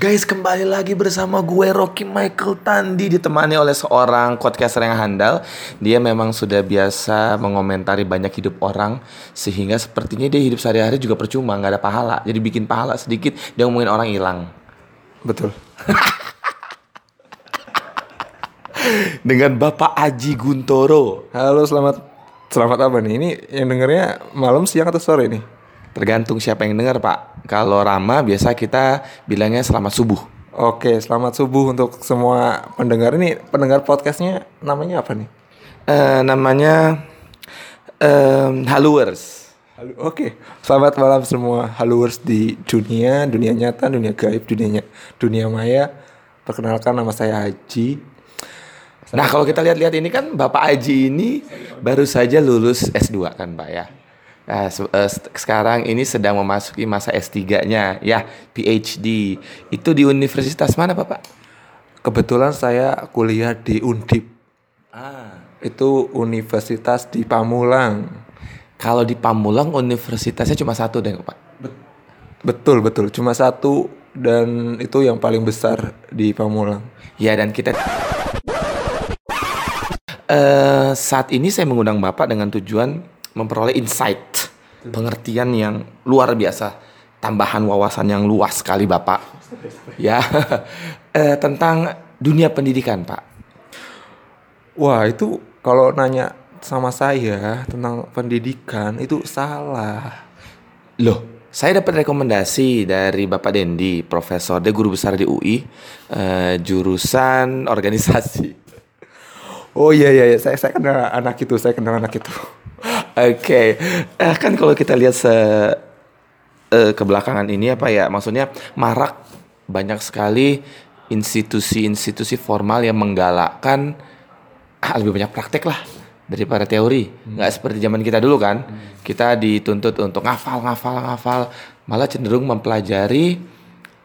Guys, kembali lagi bersama gue Rocky Michael Tandi ditemani oleh seorang podcaster yang handal. Dia memang sudah biasa mengomentari banyak hidup orang sehingga sepertinya dia hidup sehari-hari juga percuma, nggak ada pahala. Jadi bikin pahala sedikit dia ngomongin orang hilang. Betul. Dengan Bapak Aji Guntoro. Halo, selamat selamat apa nih? Ini yang dengernya malam, siang atau sore nih? Tergantung siapa yang dengar, Pak. Kalau Rama biasa kita bilangnya selamat subuh. Oke, selamat subuh untuk semua pendengar ini. Pendengar podcastnya namanya apa nih? Eh namanya em, Haluers. Halo, oke. Selamat malam semua haluers di dunia, dunia nyata, dunia gaib, dunia dunia maya. Perkenalkan nama saya Haji. Nah kalau kita lihat-lihat ini kan Bapak Aji ini baru saja lulus S2 kan Pak ya. Nah, se- se- sekarang ini sedang memasuki masa S3-nya ya PhD. Itu di universitas mana Bapak? Kebetulan saya kuliah di Undip. Ah. Itu universitas di Pamulang. Kalau di Pamulang universitasnya cuma satu deh Pak. Betul, betul. Cuma satu dan itu yang paling besar di Pamulang. Ya dan kita eh saat ini saya mengundang Bapak dengan tujuan memperoleh insight, pengertian yang luar biasa, tambahan wawasan yang luas sekali Bapak. Ya, eh, tentang dunia pendidikan Pak. Wah itu kalau nanya sama saya tentang pendidikan itu salah. Loh, saya dapat rekomendasi dari Bapak Dendi, Profesor, dia guru besar di UI, eh, jurusan organisasi. Oh iya iya, iya. saya saya kenal anak itu, saya kenal anak itu. Oke, Eh, kan kalau kita lihat se eh, kebelakangan ini apa ya, maksudnya marak banyak sekali institusi-institusi formal yang menggalakkan ah, lebih banyak praktek lah daripada teori. Nggak seperti zaman kita dulu kan, kita dituntut untuk ngafal, ngafal, ngafal, malah cenderung mempelajari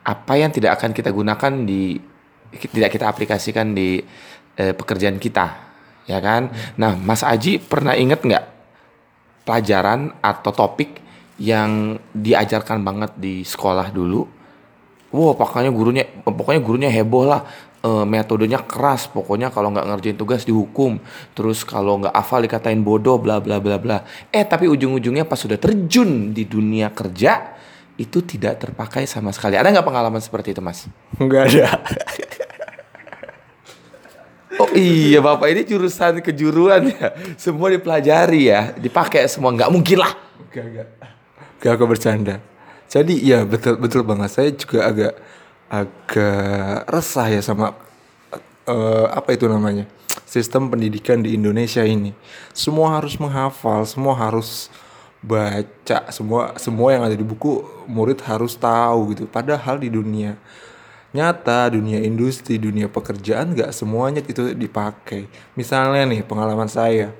apa yang tidak akan kita gunakan di tidak kita aplikasikan di eh, pekerjaan kita, ya kan? Nah, Mas Aji pernah inget nggak pelajaran atau topik yang diajarkan banget di sekolah dulu. Wow, pokoknya gurunya pokoknya gurunya heboh lah. Eh, metodenya keras, pokoknya kalau nggak ngerjain tugas dihukum. Terus kalau nggak hafal dikatain bodoh, bla bla bla bla. Eh, tapi ujung-ujungnya pas sudah terjun di dunia kerja itu tidak terpakai sama sekali. Ada nggak pengalaman seperti itu, Mas? Enggak ada. Oh iya, Bapak ini jurusan kejuruan ya. Semua dipelajari ya, dipakai semua. Nggak mungkin lah. Enggak enggak. Enggak aku bercanda. Jadi iya betul betul banget. Saya juga agak agak resah ya sama eh, apa itu namanya sistem pendidikan di Indonesia ini. Semua harus menghafal, semua harus baca, semua semua yang ada di buku murid harus tahu gitu. Padahal di dunia nyata, dunia industri, dunia pekerjaan nggak semuanya itu dipakai. Misalnya nih pengalaman saya,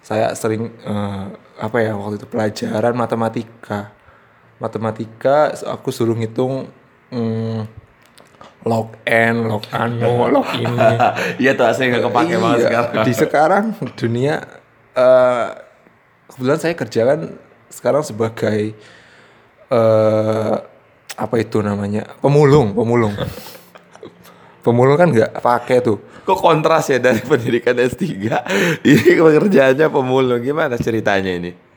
saya sering eh, apa ya waktu itu pelajaran matematika matematika aku suruh ngitung hmm, log n log anu log ini Iya tuh, saya nggak kepake banget Iya, sekarang. di sekarang dunia eh kebetulan saya kerja kan sekarang sebagai eh apa itu namanya? Pemulung pemulung. Pemulung kan nggak pakai tuh. Kok kontras ya dari pendidikan S3 Ini pekerjaannya pemulung. Gimana ceritanya ini?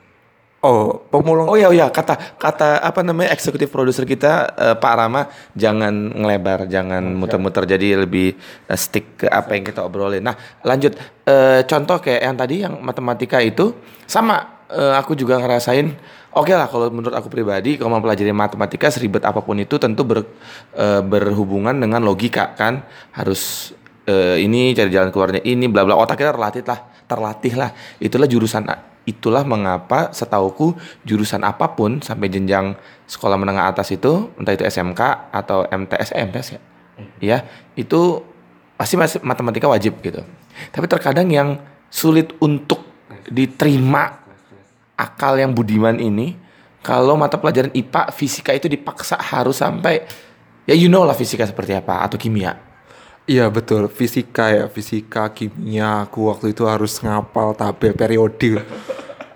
oh pemulung. Oh ya, oh ya kata kata apa namanya eksekutif produser kita eh, Pak Rama jangan ngelebar, jangan muter-muter. Jadi lebih eh, stick ke apa yang kita obrolin. Nah, lanjut. Eh, contoh kayak yang tadi yang matematika itu sama. Eh, aku juga ngerasain oke lah kalau menurut aku pribadi kalau mempelajari matematika seribet apa pun itu tentu ber- eh, berhubungan dengan logika kan? Harus eh, ini cari jalan keluarnya ini bla bla. Otak kita terlatih lah terlatih lah. Itulah jurusan itulah mengapa setauku jurusan apa pun sampai jenjang sekolah menengah atas itu entah itu SMK atau MTS eh, MTS ya? Ya itu pasti masih matematika wajib gitu. Tapi terkadang yang sulit untuk diterima akal yang budiman ini kalau mata pelajaran IPA fisika itu dipaksa harus sampai ya you know lah fisika seperti apa atau kimia Iya betul, fisika ya, fisika, kimia, aku waktu itu harus ngapal tabel periode.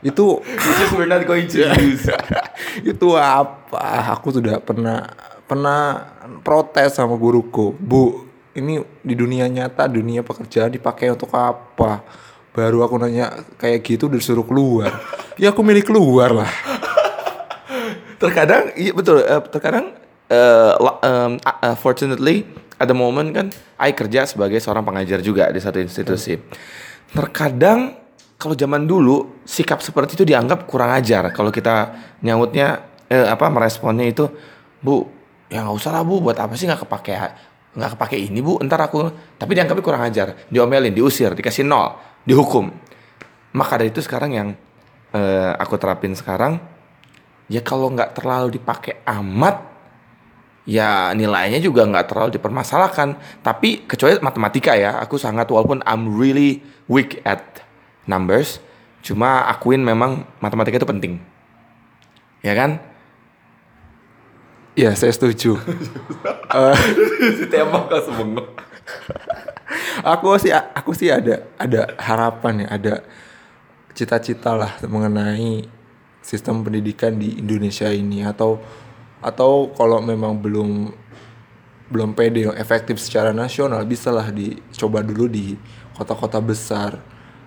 itu Which we're not going to use. itu apa? Aku sudah pernah pernah protes sama guruku bu ini di dunia nyata dunia pekerjaan dipakai untuk apa baru aku nanya kayak gitu disuruh keluar. Ya aku milih keluar lah. Terkadang iya betul eh, terkadang em, a- eh, fortunately ada momen kan I kerja sebagai seorang pengajar juga di satu institusi. Terkadang kalau zaman dulu sikap seperti itu dianggap kurang ajar. Kalau kita nyautnya eh, apa meresponnya itu bu ya nggak usah lah bu buat apa sih nggak kepake nggak kepake ini bu ntar aku tapi dianggapnya kurang ajar. Diomelin diusir dikasih nol dihukum. Maka dari itu sekarang yang eh, aku terapin sekarang ya kalau nggak terlalu dipakai amat ya nilainya juga nggak terlalu dipermasalahkan. Tapi kecuali matematika ya aku sangat walaupun I'm really weak at numbers cuma akuin memang matematika itu penting. Ya kan? Ya saya setuju. Tembak ke sebengok aku sih aku sih ada ada harapan ya ada cita-cita lah mengenai sistem pendidikan di Indonesia ini. Atau atau kalau memang belum belum pede yang efektif secara nasional bisalah dicoba dulu di kota-kota besar.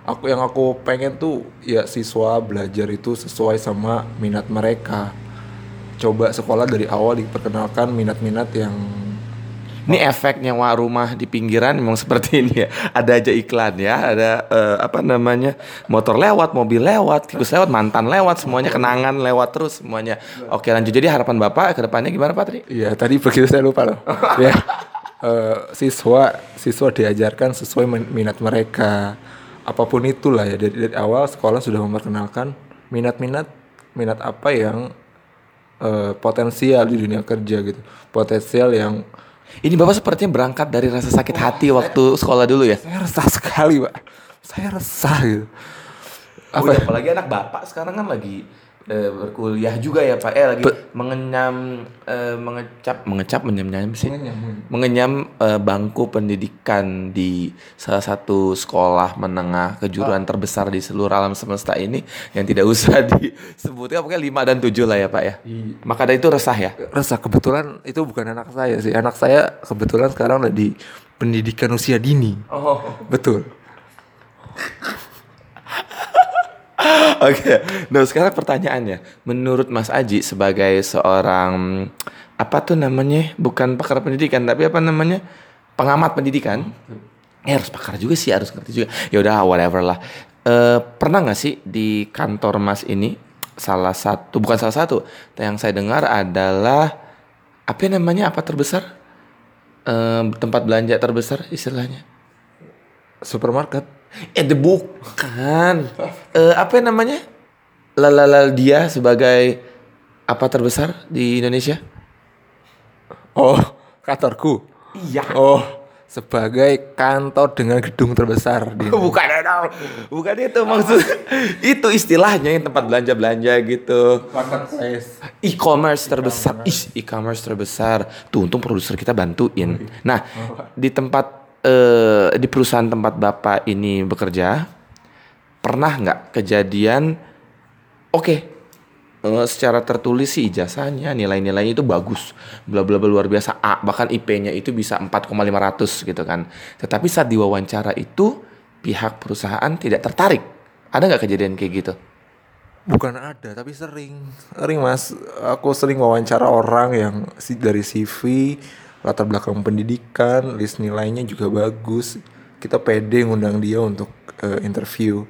Aku yang aku pengen tuh ya siswa belajar itu sesuai sama minat mereka. Coba sekolah dari awal diperkenalkan minat-minat yang Ini efeknya wah rumah di pinggiran memang seperti ini ya. Ada aja iklan ya, ada eh, apa namanya motor lewat, mobil lewat, tikus lewat, mantan lewat, semuanya kenangan lewat terus semuanya. Oke lanjut jadi harapan bapak ke depannya gimana Pak Tri? Iya tadi begitu saya lupa loh. ya eh, siswa siswa diajarkan sesuai min- minat mereka. Apa pun itulah ya dari, dari awal sekolah sudah memperkenalkan minat-minat minat apa yang eh, potensial di dunia kerja gitu. Potensial yang Ini bapak sepertinya berangkat dari rasa sakit hati waktu sekolah dulu ya. saya resah sekali pak. Saya resah gitu. Apa? apalagi anak bapak sekarang kan lagi eh, berkuliah juga ya pak. Eh lagi mengenyam, eh, mengecap, mengecap, menyam sih. mengenyam eh, bangku pendidikan di salah satu sekolah menengah kejuruan terbesar di seluruh alam semesta ini yang tidak usah disebutkan pokoknya 5 dan 7 lah ya Pak ya. Maka dari itu resah ya. Resah kebetulan itu bukan anak saya sih. Anak saya kebetulan sekarang ada di pendidikan usia dini. Oh. Betul. Oke. Nah, sekarang pertanyaannya, menurut Mas Aji sebagai seorang apa tuh namanya? Bukan pakar pendidikan, tapi apa namanya? Pengamat pendidikan. Ya harus pakar juga sih, harus ngerti juga. Ya udah whatever lah. Eh, pernah nggak sih di kantor Mas ini salah satu bukan salah satu, yang saya dengar adalah apa namanya? Apa terbesar? Eh, tempat belanja terbesar istilahnya. Supermarket. Eh, the bukan. Eh, apa namanya? Lalala dia sebagai apa terbesar di Indonesia? Oh, kantorku. Iya. Oh, sebagai kantor dengan gedung terbesar di Bukan dong. Bukan itu maksud. itu istilahnya yang tempat belanja-belanja gitu. marketplace. E-commerce terbesar. Ih, e-commerce terbesar. Tuh untung produser kita bantuin. Nah, di tempat eh di perusahaan tempat Bapak ini bekerja pernah nggak kejadian oke eh, secara tertulis sih ijazahnya nilai-nilainya itu bagus bla bla bla luar biasa A bahkan IP-nya itu bisa 4,500 gitu kan tetapi saat diwawancara itu pihak perusahaan tidak tertarik ada nggak kejadian kayak gitu Bukan ada, tapi sering. Sering, Mas. Aku sering wawancara orang yang dari CV, latar belakang pendidikan, list nilainya juga bagus. Kita pede ngundang dia untuk eh, interview.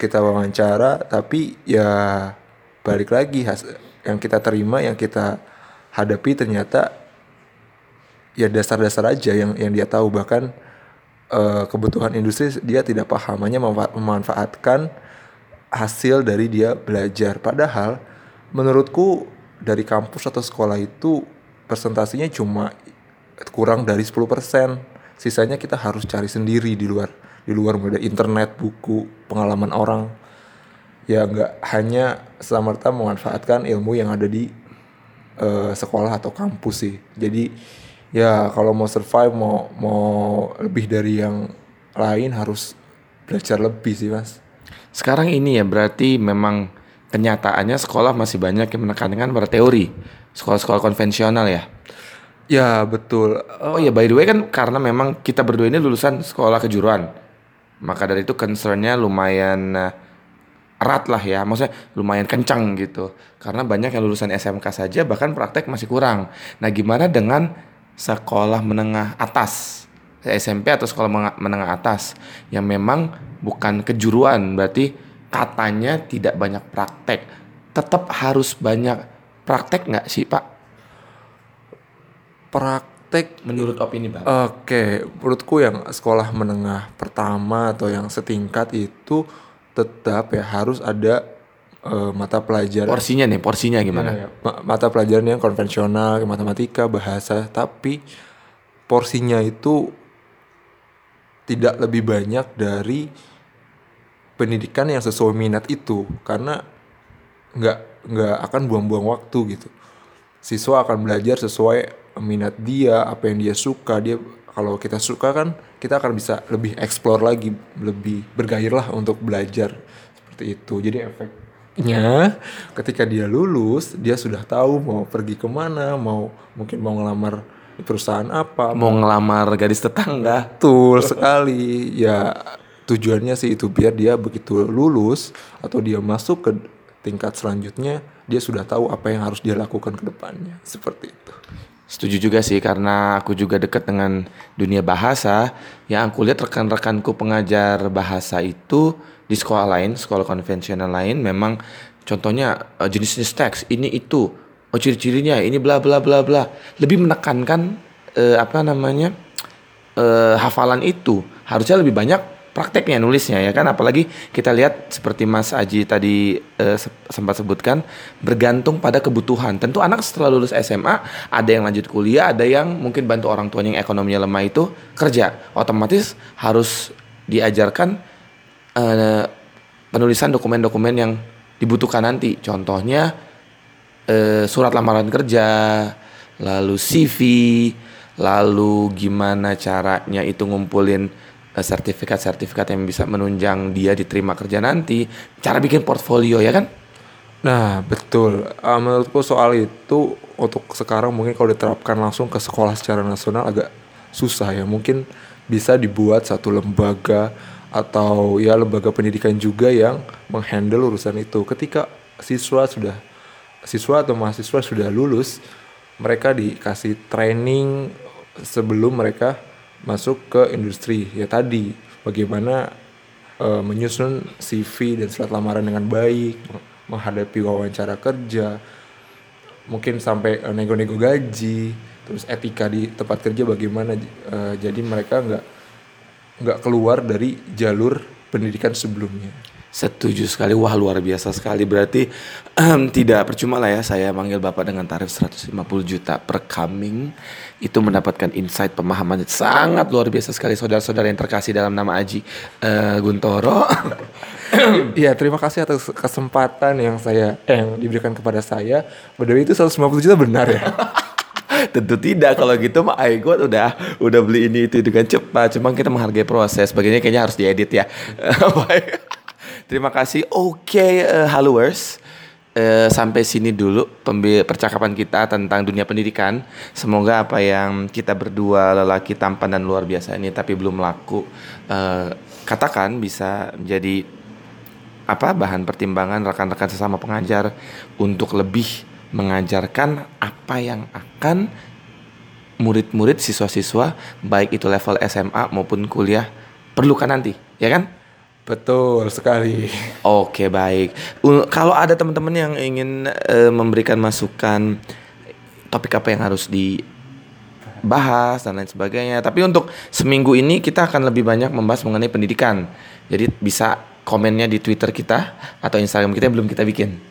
Kita wawancara, tapi ya balik lagi has yang kita terima, yang kita hadapi ternyata ya dasar-dasar aja yang yang dia tahu bahkan eh, kebutuhan industri dia tidak paham hanya memanfa- memanfaatkan hasil dari dia belajar padahal menurutku dari kampus atau sekolah itu presentasinya cuma kurang dari 10% sisanya kita harus cari sendiri di luar di luar mulai dari internet buku pengalaman orang ya nggak hanya semerta memanfaatkan ilmu yang ada di eh, sekolah atau kampus sih jadi ya kalau mau survive mau mau lebih dari yang lain harus belajar lebih sih mas Sekarang ini ya berarti memang kenyataannya sekolah masih banyak yang menekankan pada teori. Sekolah-sekolah konvensional ya. Ya betul. Oh iya by the way kan karena memang kita berdua ini lulusan sekolah kejuruan. Maka dari itu concernnya lumayan eh, erat lah ya. Maksudnya lumayan kencang gitu. Karena banyak yang lulusan SMK saja bahkan praktek masih kurang. Nah gimana dengan sekolah menengah atas? SMP atau sekolah menengah atas yang memang bukan kejuruan berarti katanya tidak banyak praktek. Tetap harus banyak praktek nggak sih Pak? Praktek Menurut opini Bang? Oke, menurutku yang sekolah menengah pertama atau yang setingkat itu tetap ya harus ada eh, mata pelajaran Porsinya nih, porsinya gimana? Ya, ma- mata pelajaran yang konvensional, matematika, bahasa, tapi porsinya itu tidak lebih banyak dari pendidikan yang sesuai minat itu karena nggak nggak akan buang-buang waktu gitu. Siswa akan belajar sesuai minat dia, apa yang dia suka. Dia kalau kita suka kan kita akan bisa lebih explore lagi, lebih bergairah untuk belajar seperti itu. Jadi efeknya ketika dia lulus, dia sudah tahu mau pergi ke mana, mau mungkin mau ngelamar di perusahaan apa, Mau ngelamar gadis tetangga? Betul sekali. Ya tujuannya sih itu biar dia begitu lulus atau dia masuk ke tingkat selanjutnya dia sudah tahu apa yang harus dia lakukan ke depannya. Seperti itu. Setuju juga sih karena aku juga dekat dengan dunia bahasa. Yang aku lihat rekan-rekanku pengajar bahasa itu di sekolah lain, sekolah konvensional lain memang contohnya eh, jenis-jenis teks ini itu, oh ciri-cirinya ini bla bla bla bla. Lebih menekankan eh, apa namanya? eh, hafalan itu harusnya lebih banyak prakteknya nulisnya ya kan? Apalagi kita lihat seperti Mas Aji tadi eh, se- sempat sebutkan bergantung pada kebutuhan. Tentu anak setelah lulus SMA ada yang lanjut kuliah ada yang mungkin bantu orang tuanya yang ekonominya lemah itu kerja. Otomatis harus diajarkan eh, penulisan dokumen-dokumen yang dibutuhkan nanti. Contohnya eh, surat lamaran kerja, lalu CV, lalu gimana caranya itu ngumpulin sertifikat-sertifikat yang bisa menunjang dia diterima kerja nanti, cara bikin portfolio ya kan? Nah, betul. Ah, menurutku soal itu untuk sekarang mungkin kalau diterapkan langsung ke sekolah secara nasional agak susah ya. Mungkin bisa dibuat satu lembaga atau ya lembaga pendidikan juga yang menghandle urusan itu. Ketika siswa sudah siswa atau mahasiswa sudah lulus, mereka dikasih training sebelum mereka masuk ke industri. Ya tadi bagaimana eh, menyusun CV dan surat lamaran dengan baik, menghadapi wawancara kerja, mungkin sampai eh, nego-nego gaji, terus etika di tempat kerja bagaimana. eh, jadi mereka nggak nggak keluar dari jalur pendidikan sebelumnya. Setuju sekali, wah luar biasa sekali. Berarti ehem, tidak percuma lah ya saya manggil Bapak dengan tarif 150 juta per coming. Itu mendapatkan insight pemahaman sangat luar biasa sekali saudara-saudara yang terkasih dalam nama Aji eh, Guntoro. Iya, terima kasih atas kesempatan yang saya eh, yang diberikan kepada saya. Way, itu 150 juta benar ya? Tentu tidak kalau gitu mah Aigot udah udah beli ini itu dengan cepat. Cuma kita menghargai proses. Bagiannya kayaknya harus diedit ya. Terima kasih. Oke, eh, haloers. Eh, sampai sini dulu percakapan kita tentang dunia pendidikan. Semoga apa yang kita berdua lelaki tampan dan luar biasa ini tapi belum laku eh, katakan bisa menjadi apa bahan pertimbangan rekan-rekan sesama pengajar untuk lebih mengajarkan apa yang akan murid-murid siswa-siswa baik itu level SMA maupun kuliah perlukan nanti ya kan Betul sekali. Oke baik. Kalau ada teman-teman yang ingin eh, memberikan masukan topik apa yang harus dibahas dan lain sebagainya. Tapi untuk seminggu ini kita akan lebih banyak membahas mengenai pendidikan. Jadi bisa komennya di Twitter kita atau Instagram kita yang belum kita bikin.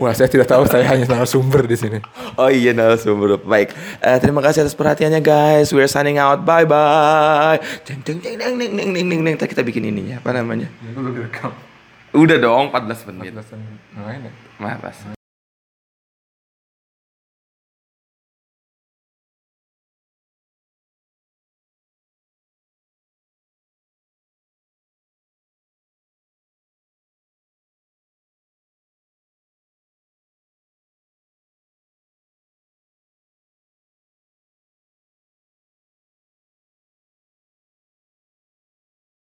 Wah, saya tidak tahu, saya hanya narasumber di sini. Oh iya, narasumber. Baik. Uh, terima kasih atas perhatiannya, guys. We're signing out. Bye bye. Ding ding ding ding ding ding ding ding. Kita bikin ininya, apa namanya? Udah dong, 14 menit. 14 menit. Nah, Mas.